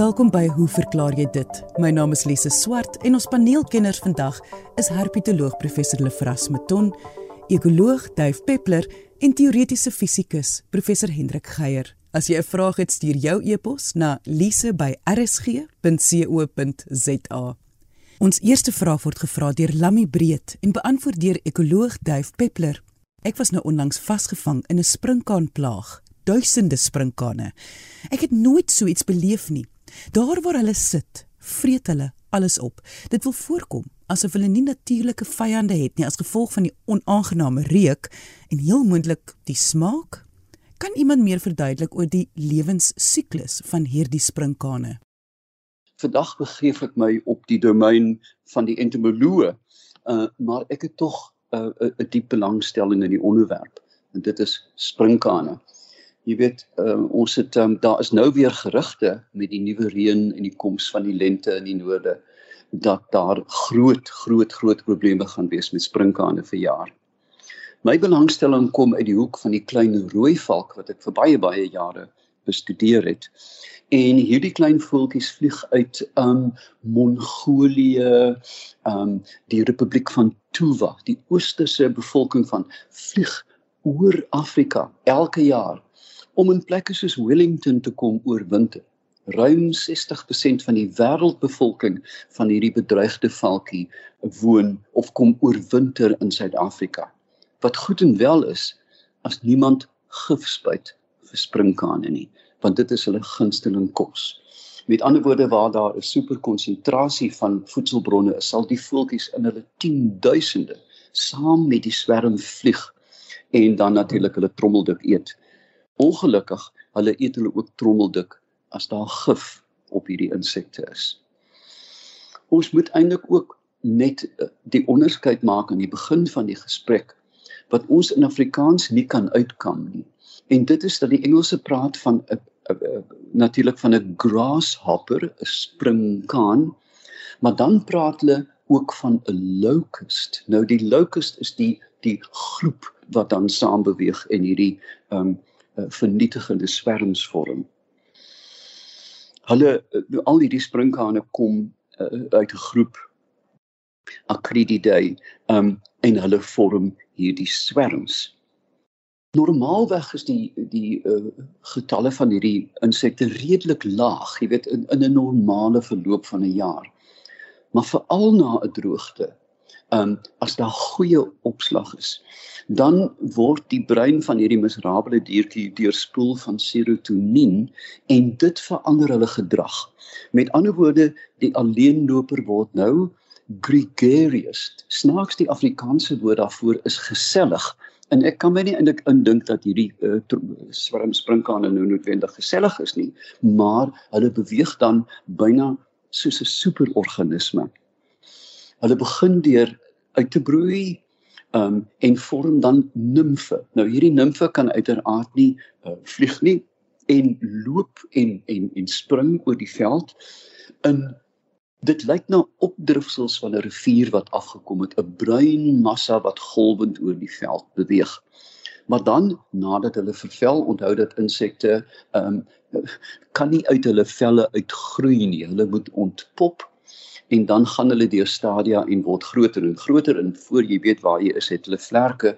Welkom by Hoe verklaar jy dit? My naam is Lise Swart en ons paneelkenners vandag is herpetoloog professor Lefras Meton, ekoloog Duif Peppler en teoretiese fisikus professor Hendrik Geier. As jy 'n vraag het, stuur jou e-pos na lise@rsg.co.za. Ons eerste vraag word gevra deur Lammy Breed en beantwoord deur ekoloog Duif Peppler. Ek was nou onlangs vasgevang in 'n sprinkaanplaag, duisende sprinkane. Ek het nooit so iets beleef nie. Daar waar hulle sit, vreet hulle alles op. Dit wil voorkom asof hulle nie natuurlike vyande het nie as gevolg van die onaangename reuk en heel moontlik die smaak Kan iemand meer verduidelik oor die lewensiklus van hierdie sprinkane? Vandag begeef ek my op die domein van die entomoloë, uh, maar ek het tog uh, 'n uh, diep belangstelling in die onderwerp en dit is sprinkane. Jy weet, uh, ons het um, daar is nou weer gerugte met die nuwe reën en die koms van die lente in die noorde dat daar groot groot groot probleme gaan wees met sprinkane vir jaar. My belangstelling kom uit die hoek van die klein rooi valk wat ek vir baie baie jare bestudeer het. En hierdie klein voeltjies vlieg uit um Mongolië, um die Republiek van Tuva, die oosterse bevolking van vlieg oor Afrika elke jaar om in plekke soos Wellington te kom oorwinter. Ruim 60% van die wêreldbevolking van hierdie bedreigde valkie woon of kom oorwinter in Suid-Afrika wat goed en wel is as niemand gif spuit vir sprinkane nie, want dit is hulle gunsteling kos. Met ander woorde waar daar 'n superkonsentrasie van voedselbronne is, sal die voeltjies in hulle 10000de saam met die swerm vlieg en dan natuurlik hulle trommeldik eet. Ongelukkig, hulle eet hulle ook trommeldik as daar gif op hierdie insekte is. Ons moet eintlik ook net eh, die onderskeid maak aan die begin van die gesprek wat ons in Afrikaans nie kan uitkom nie. En dit is dat die Engelse praat van 'n natuurlik van 'n grasshopper, 'n springkaan, maar dan praat hulle ook van 'n locust. Nou die locust is die die groep wat dan saam beweeg en hierdie ehm um, vernietigende swerms vorm. Hulle al hierdie springkane kom uh, uit 'n groep Acrididae, ehm um, en hulle vorm hierdie swerms. Normaalweg is die die uh, getalle van hierdie insekte redelik laag, jy weet in in 'n normale verloop van 'n jaar. Maar veral na 'n droogte, ehm um, as daar goeie opslag is, dan word die brein van hierdie miserabele diertjie deurspoel van serotonien en dit verander hulle gedrag. Met ander woorde, die alleenloper word nou gregarious. Snaaks die Afrikaanse woord daarvoor is gesellig. En ek kan my nie eintlik indink dat hierdie uh, swerm sprinkane nou noodwendig gesellig is nie, maar hulle beweeg dan byna soos 'n superorganisme. Hulle begin deur uit te broei um en vorm dan nimfe. Nou hierdie nimfe kan uiteraard nie uh, vlieg nie en loop en en en spring oor die veld in Dit lyk na opdrifsels van 'n rivier wat afgekom het, 'n bruin massa wat golwend oor die veld beweeg. Maar dan nadat hulle vervel, onthou dat insekte ehm um, kan nie uit hulle velle uitgroei nie. Hulle moet ontpop en dan gaan hulle deur stadia en word groter en groter en voor jy weet waar jy is, het hulle vlerke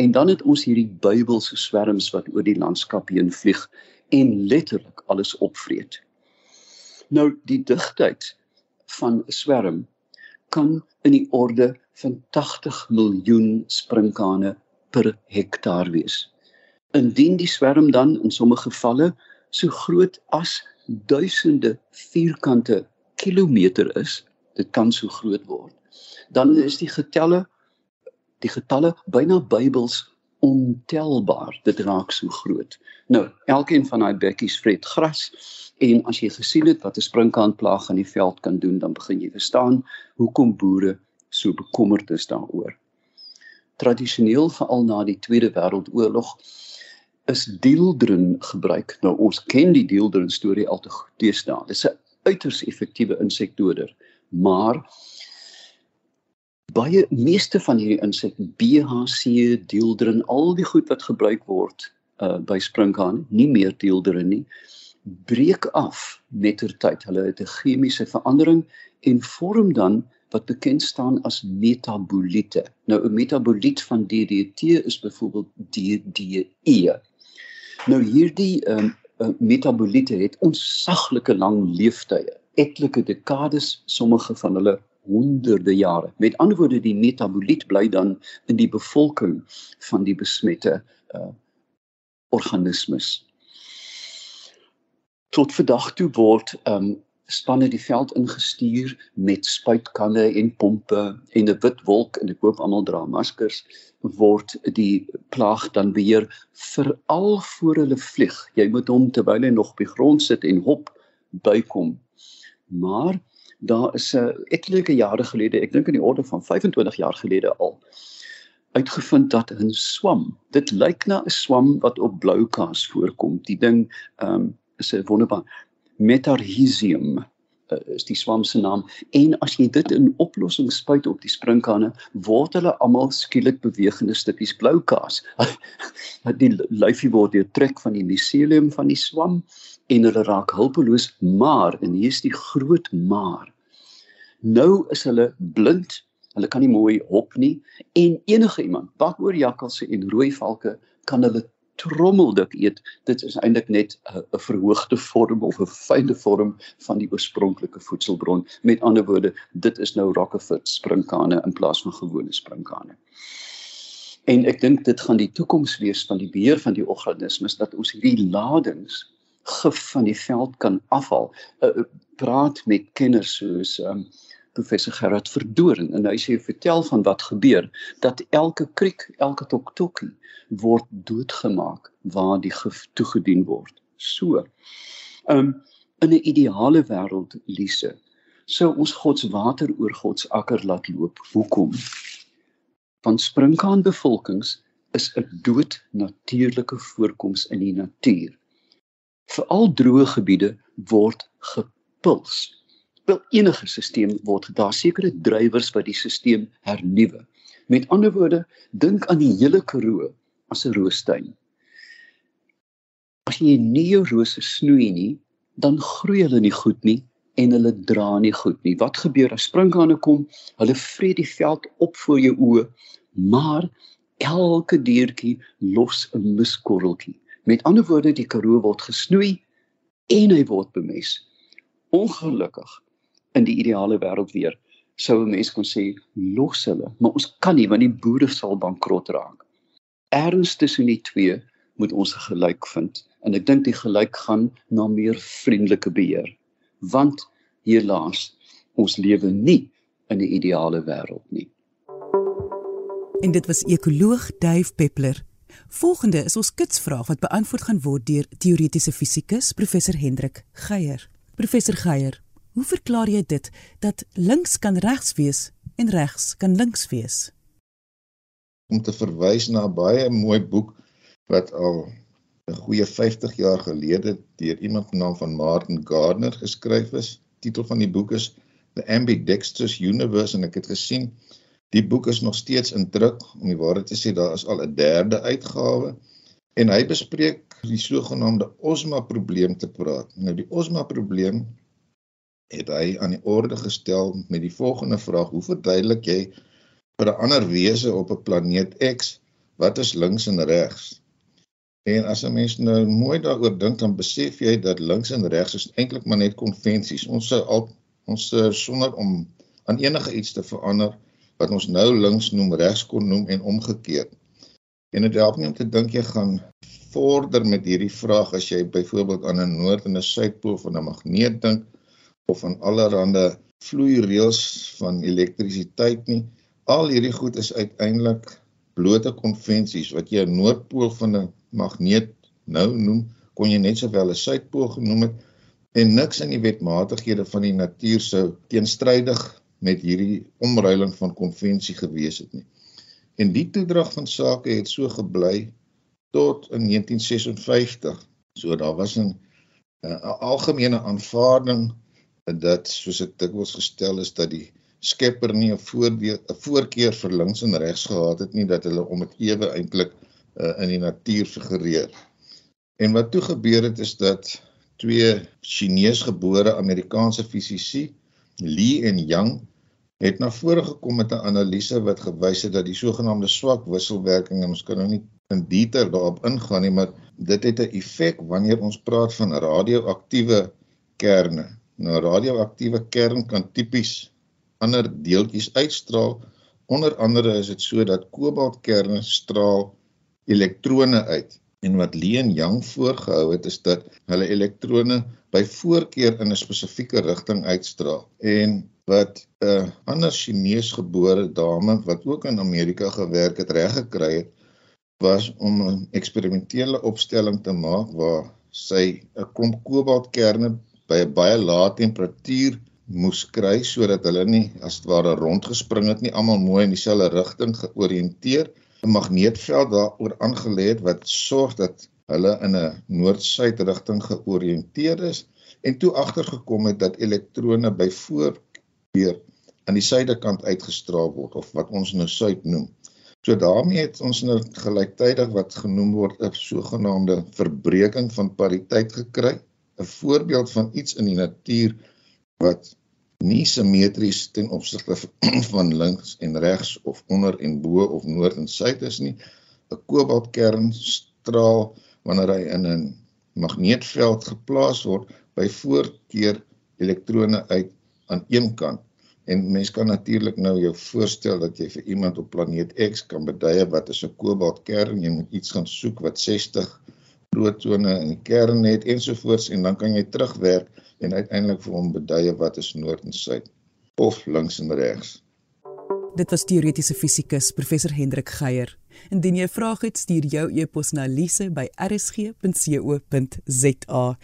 en dan het ons hierdie Bybelse swerms wat oor die landskap heen vlieg en letterlik alles opvreet. Nou die digtheid van 'n swerm kan in die orde van 80 miljoen sprinkane per hektaar wees. Indien die swerm dan in sommige gevalle so groot as duisende vierkante kilometer is, dit kan so groot word, dan is die getalle die getalle byna Bybels ontelbaar. Dit raak so groot. Nou, elkeen van daai bekkies vreet gras en as jy gesien het wat 'n sprinkaanplaag in die veld kan doen, dan begin jy verstaan hoekom boere so bekommerd is daaroor. Tradisioneel veral na die Tweede Wêreldoorlog is dieldrun gebruik. Nou ons ken die dieldrun storie al te goed teestaan. Dit is 'n uiters effektiewe insekdoder, maar baie meeste van hierdie insekte BHC, dieldrin, al die goed wat gebruik word uh by springkaan, nie meer dieldrin nie. breek af mettertyd. Hulle het 'n chemiese verandering en vorm dan wat bekend staan as metaboliete. Nou 'n metaboliet van DDT is byvoorbeeld DDE. Nou hierdie um, uh, metaboliete het onsaglike lang leeftye, etlike dekades, sommige van hulle honderde jare. Met ander woorde die metaboliet bly dan in die bevolking van die besmette uh organismes. Tot vandag toe word um spanne die veld ingestuur met spuitkanne en pompe en 'n wit wolk en ek hoop almal dra maskers word die plaag dan beheer veral voor hulle vlieg. Jy moet hom terwyl hy nog op die grond sit en hop bykom. Maar daar is 'n etlike jare gelede, ek dink in die orde van 25 jaar gelede al uitgevind dat 'n swam, dit lyk na 'n swam wat op blou kaas voorkom. Die ding ehm um, is 'n wonderbaar metarhizium uh, is die swam se naam en as jy dit in oplossing spuit op die sprinkane word hulle almal skielik bewegende stukkies blou kaas. die lyfie word deur trek van die miselium van die swam en hulle raak hulpeloos maar en hier is die groot maar. Nou is hulle blind. Hulle kan nie mooi hop nie en enige iemand, bakoorjakkalse en rooi valke kan hulle trommeldik eet. Dit is eintlik net 'n verhoogde vorm of 'n fynde vorm van die oorspronklike voedselbron. Met ander woorde, dit is nou rockefort sprinkane in plaas van gewone sprinkane. En ek dink dit gaan die toekoms wees van die beheer van die organismes dat ons hierdie ladings gif van die veld kan afhaal. Uh, praat met kenners soos um, professor Gerard Verdoorn en hy sê vertel van wat gebeur dat elke kriek, elke toktokkie word doodgemaak waar die gif toegedien word. So. Um in 'n ideale wêreld Lise sou ons God se water oor God se akker laat loop. Hoekom? Van sprinkaanbevolkings is 'n dood natuurlike voorkoms in die natuur. Veral droë gebiede word gepuls wil enige stelsel word daar sekere drywers wat die stelsel hernuwe. Met ander woorde, dink aan die hele Karoo as 'n roostuin. As jy nie jou rose snoei nie, dan groei hulle nie goed nie en hulle dra nie goed nie. Wat gebeur as sprinkane kom? Hulle vreet die veld op voor jou oë, maar elke diertjie los 'n miskorreltjie. Met ander woorde, die Karoo word gesnoei en hy word bemes. Ongelukkig in die ideale wêreld weer sou 'n mens kon sê los hulle, maar ons kan nie want die boere sal bankrot raak. Erns tussen die twee moet ons gelyk vind en ek dink die gelyk gaan na meer vriendelike beheer. Want hierlaas ons lewe nie in 'n ideale wêreld nie. En dit was ekoloog Dave Peppler. Volgende is ons kitsvraag wat beantwoord gaan word deur teoretiese fisikus professor Hendrik Geier. Professor Geier, Hoe verklaar jy dit dat links kan regs wees en regs kan links wees? Om te verwys na baie mooi boek wat al 'n goeie 50 jaar gelede deur iemand met naam van Martin Gardner geskryf is. Titel van die boek is The Ambidextrous Universe en ek het gesien die boek is nog steeds in druk. Om die waarheid te sê, daar is al 'n derde uitgawe en hy bespreek die sogenaamde osma probleem te praat. Nou die osma probleem het hy aan die orde gestel met die volgende vraag: Hoe verduidelik jy vir 'n ander wese op 'n planeet X wat is links en regs? En as 'n mens nou mooi daaroor dink, dan besef jy dat links en regs is eintlik maar net konvensies. Ons sou al ons sonder om aan enige iets te verander wat ons nou links noem regs kon noem en omgekeerd. En dit help nie om te dink jy gaan vorder met hierdie vraag as jy byvoorbeeld aan 'n noord en 'n suidpool van 'n magneet dink of van allerlei vloeireëls van elektrisiteit nie. Al hierdie goed is uiteindelik blote konvensies wat jy 'n noordpool van 'n magneet nou noem, kon jy net sowel 'n suidpool genoem het en niks in die wetmatighede van die natuur sou teenstrydig met hierdie omruiling van konvensie gewees het nie. En die toedrag van sake het so gebly tot in 1956. So daar was 'n 'n algemene aanvaarding dat soos dit dikwels gestel is dat die skepper nie 'n voordeel 'n voorkeur vir links en regs gehad het nie dat hulle om dit ewe eintlik uh, in die natuur figureer. En wat toe gebeur het is dat twee Chinese-gebore Amerikaanse fisici, Li en Yang, het na vore gekom met 'n analise wat gewys het dat die sogenaamde swak wisselwerking, ons kan nou nie in detail daarop ingaan nie, maar dit het 'n effek wanneer ons praat van radioaktiewe kerne. Nou radioaktiewe kern kan tipies ander deeltjies uitstraal. Onder andere is dit so dat kobaltkerne straal elektrone uit. En wat Leen Yang voorgehou het is dat hulle elektrone by voorkeur in 'n spesifieke rigting uitstraal. En wat 'n ander Chinese gebore dame wat ook in Amerika gewerk het reg gekry het was om 'n eksperimentele opstelling te maak waar sy 'n klomp kobaltkerne by 'n baie lae temperatuur moes kry sodat hulle nie as dit ware rondgespring het nie. Almal mooi in dieselfde rigting georiënteer. 'n magneetveld daaroor aangelê het wat sorg dat hulle in 'n noord-suid rigting georiënteer is. En toe agtergekom het dat elektrone by voorkeur aan die suidekant uitgestraal word of wat ons nou suid noem. So daarmee het ons nou gelyktydig wat genoem word 'n sogenaamde verbreeking van pariteit gekry, 'n voorbeeld van iets in die natuur wat nie simmetries ten opsigte van links en regs of onder en bo of noord en suid is nie. 'n Kobaltkern straal wanneer hy in 'n magneetveld geplaas word by voorkeur elektrone uit aan een kant En mens kan natuurlik nou jou voorstel dat jy vir iemand op planeet X kan beduie wat is 'n kobaltkern, jy moet iets gaan soek wat 60 protone in die kern het ensovoorts en dan kan jy terugwerk en uiteindelik vir hom beduie wat is noord en suid of links en regs. Dit was teoretiese fisikus professor Hendrik Geier. Indien jy 'n vraag het, stuur jou e-pos na lise@rsg.co.za.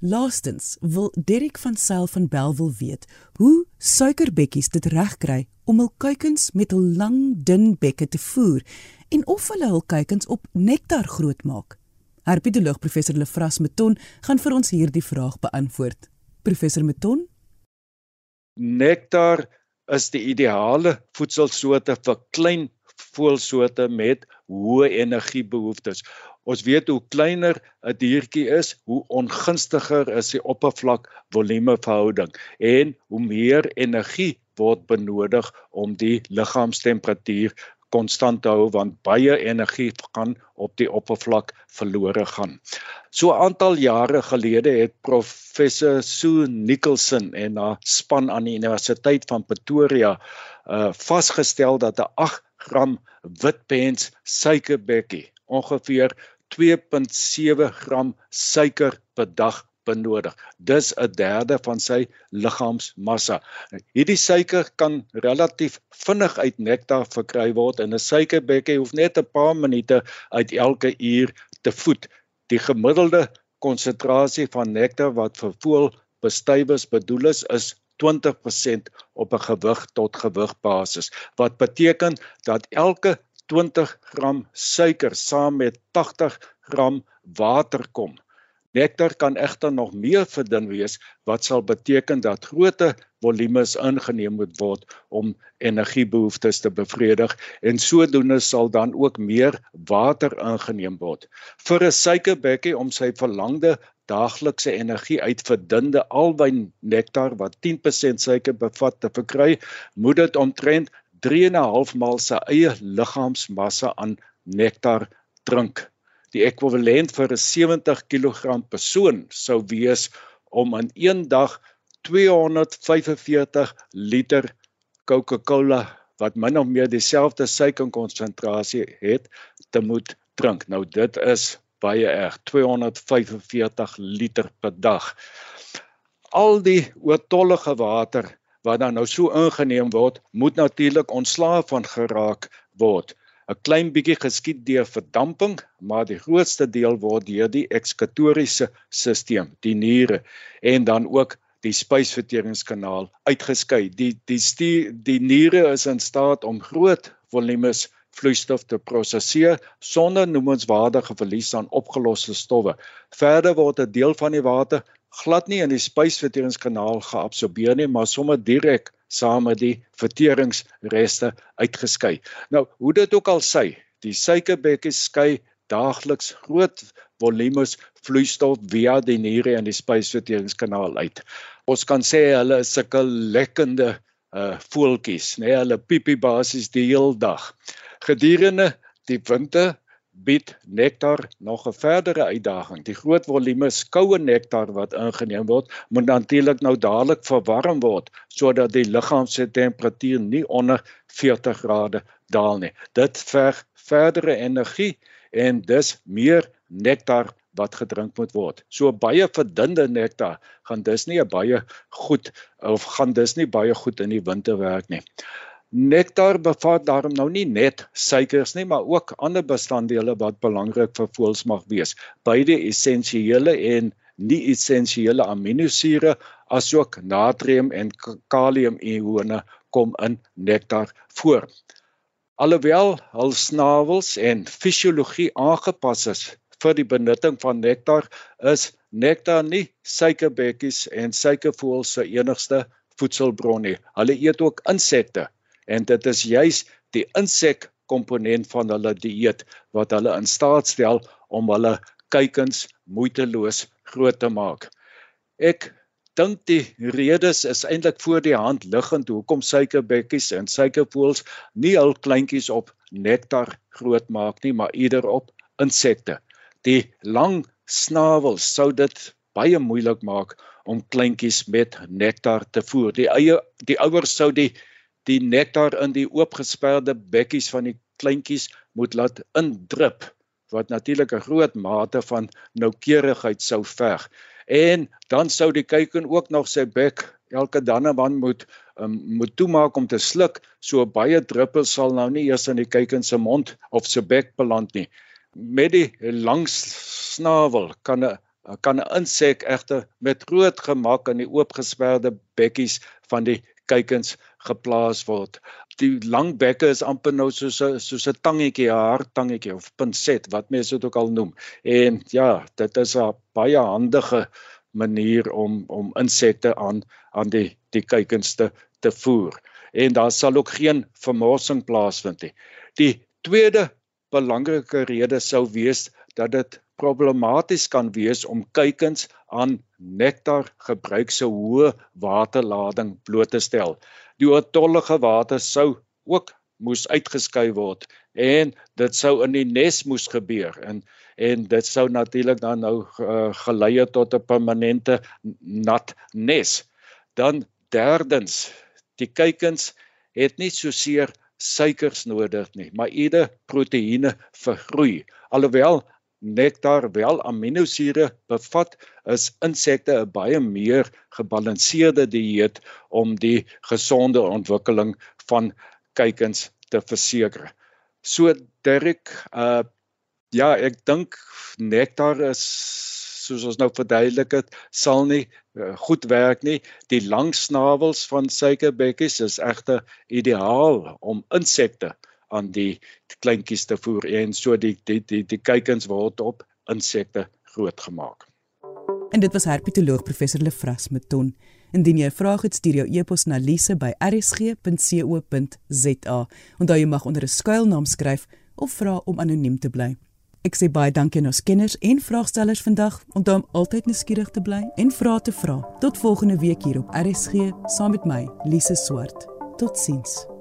Laastens wil Derek van Sail van Bell wil weet hoe suikerbekkies dit regkry om hul kuikens met hul lang dun bekke te voer en of hulle hul kuikens op nektar grootmaak. Herpetoloog professor Lefras Meton gaan vir ons hierdie vraag beantwoord. Professor Meton? Nektar is die ideale voedselsoorte vir klein voëlsoorte met hoë energiebehoeftes. Ons weet hoe kleiner 'n diertjie is, hoe ongunstiger is die oppervlak volume verhouding en hoe meer energie word benodig om die liggaamstemperatuur konstant te hou want baie energie gaan op die oppervlak verlore gaan. So 'n aantal jare gelede het professor Sue Nicholson en haar span aan die Universiteit van Pretoria uh vasgestel dat 'n 8 gram witpens suikerbekkie ongeveer 2.7 gram suiker per dag benodig. Dis 'n derde van sy liggaamsmassa. Hierdie suiker kan relatief vinnig uit nektar verkry word en 'n suikerbekkie hoef net 'n paar minute uit elke uur te voed. Die gemiddelde konsentrasie van nektar wat vir voël bestuivers bedoel is, is 20% op 'n gewig tot gewig basis wat beteken dat elke 20 gram suiker saam met 80 gram water kom. Nektar kan egter nog meer verdun wees wat sal beteken dat groter volumes ingeneem moet word om energiebehoeftes te bevredig en sodoende sal dan ook meer water ingeneem word. Vir 'n suikerbekkie om sy verlangde daaglikse energie uit verdunde alwyn nektar wat 10% suiker bevat te verkry, moet dit omtrent 3 en 'n half maal sy eie liggaamsmassa aan nektar drink. Die ekwivalent vir 'n 70 kg persoon sou wees om in een dag 245 liter Coca-Cola wat min of meer dieselfde suikerkonsentrasie het te moet drink. Nou dit is baie erg, 245 liter per dag. Al die oortollige water wat dan nou so ingeneem word, moet natuurlik ontslae van geraak word. 'n Klein bietjie geskied deur verdamping, maar die grootste deel word deur die ekskatoriese stelsel, die niere en dan ook die spysverteringskanaal uitgeskei. Die die stuur, die niere is in staat om groot volumes vloeistof te prosesseer sonder noemenswaardige verlies aan opgeloste stowwe. Verder word 'n deel van die water glad nie in die spysverteringskanaal geabsorbeer nie, maar sommer direk saam met die verteringsreste uitgeskei. Nou, hoe dit ook al sy, die suikerbekkies skei daagliks groot volumes vloeistof via die niere en die spysverteringskanaal uit. Ons kan sê hulle is sulke lekkende uh voeltjies, nê, nee, hulle piepie basies die hele dag. Gedurende die winter bied nektar nog 'n verdere uitdaging. Die groot volume koue nektar wat ingeneem word, moet natuurlik nou dadelik verwarm word sodat die liggaam se temperatuur nie onder 40 grade daal nie. Dit verg verdere energie en dis meer nektar wat gedrink moet word. So baie verdunde nektar gaan dis nie 'n baie goed of gaan dis nie baie goed in die winter werk nie. Nektar bevat daarom nou nie net suikers nie, maar ook ander bestanddele wat belangrik vir voëls mag wees. Beide essensiële en nie essensiële aminosure asook natrium en kaliumione kom in nektar voor. Alhoewel hul snavels en fisiologie aangepas is vir die benutting van nektar, is nektar nie suikerbekkies en suikervoëls se enigste voedselbron nie. Hulle eet ook insekte en dit is juis die insek komponent van hulle dieet wat hulle in staat stel om hulle kuikens moeiteloos groot te maak. Ek dink die redes is eintlik voor die hand liggend hoekom suikerbekkies en suikervoëls nie hul kleintjies op nektar groot maak nie, maar eerder op insekte. Die lang snavels sou dit baie moeilik maak om kleintjies met nektar te voer. Die eie die ouers sou die die nektar in die oopgesperde bekkies van die kleintjies moet laat indrup wat natuurlik 'n groot mate van noukeurigheid sou verg. En dan sou die kuiken ook nog sy bek elke dan en dan moet um, moet toemaak om te sluk, so baie druppels sal nou nie eers in die kuiken se mond of se bek beland nie. Met die lang snavel kan 'n kan 'n insek egter met groot gemak in die oopgesperde bekkies van die kuikens geplaas word. Die lang bekke is amper nou soos 'n soos 'n tangetjie, 'n harttangetjie of pinset wat mense dit ook al noem. En ja, dit is 'n baie handige manier om om insekte aan aan die die kuikens te te voer. En daar sal ook geen vermorsing plaasvind nie. Die tweede belangrike rede sou wees dat dit problematies kan wees om kuikens aan nektar gebruik se hoë waterlading bloot te stel. Die oortollige water sou ook moes uitgeskei word en dit sou in die nes moes gebeur en en dit sou natuurlik dan nou uh, gelei het tot 'n permanente nat nes. Dan derdens, die kuikens het nie so seer suikers nodig nie, maar eerder proteïene vir groei. Alhoewel nektar wel aminosure bevat, is insekte 'n baie meer gebalanseerde dieet om die gesonde ontwikkeling van kuikens te verseker. So Dirk, uh ja, ek dink nektar is soos ons nou verduidelik het, sal nie uh, goed werk nie. Die lang snavels van suikerbekkies is egter ideaal om insekte aan die kleintjies te voer en so die die die die kuikens word op insekte grootgemaak. En dit was herpetoloog professor Lefras Meton. Indien jy 'n vraag het, stuur jou e-pos na lise@rsg.co.za. Onthou jy mag onder 'n skuilnaam skryf of vra om anoniem te bly. Ek sê baie dankie aan ons kenners en vraagstellers vandag. Onthou om altyd nuuskierig te bly en vra te vra. Tot volgende week hier op RSG saam met my, Lise Swart. Totsiens.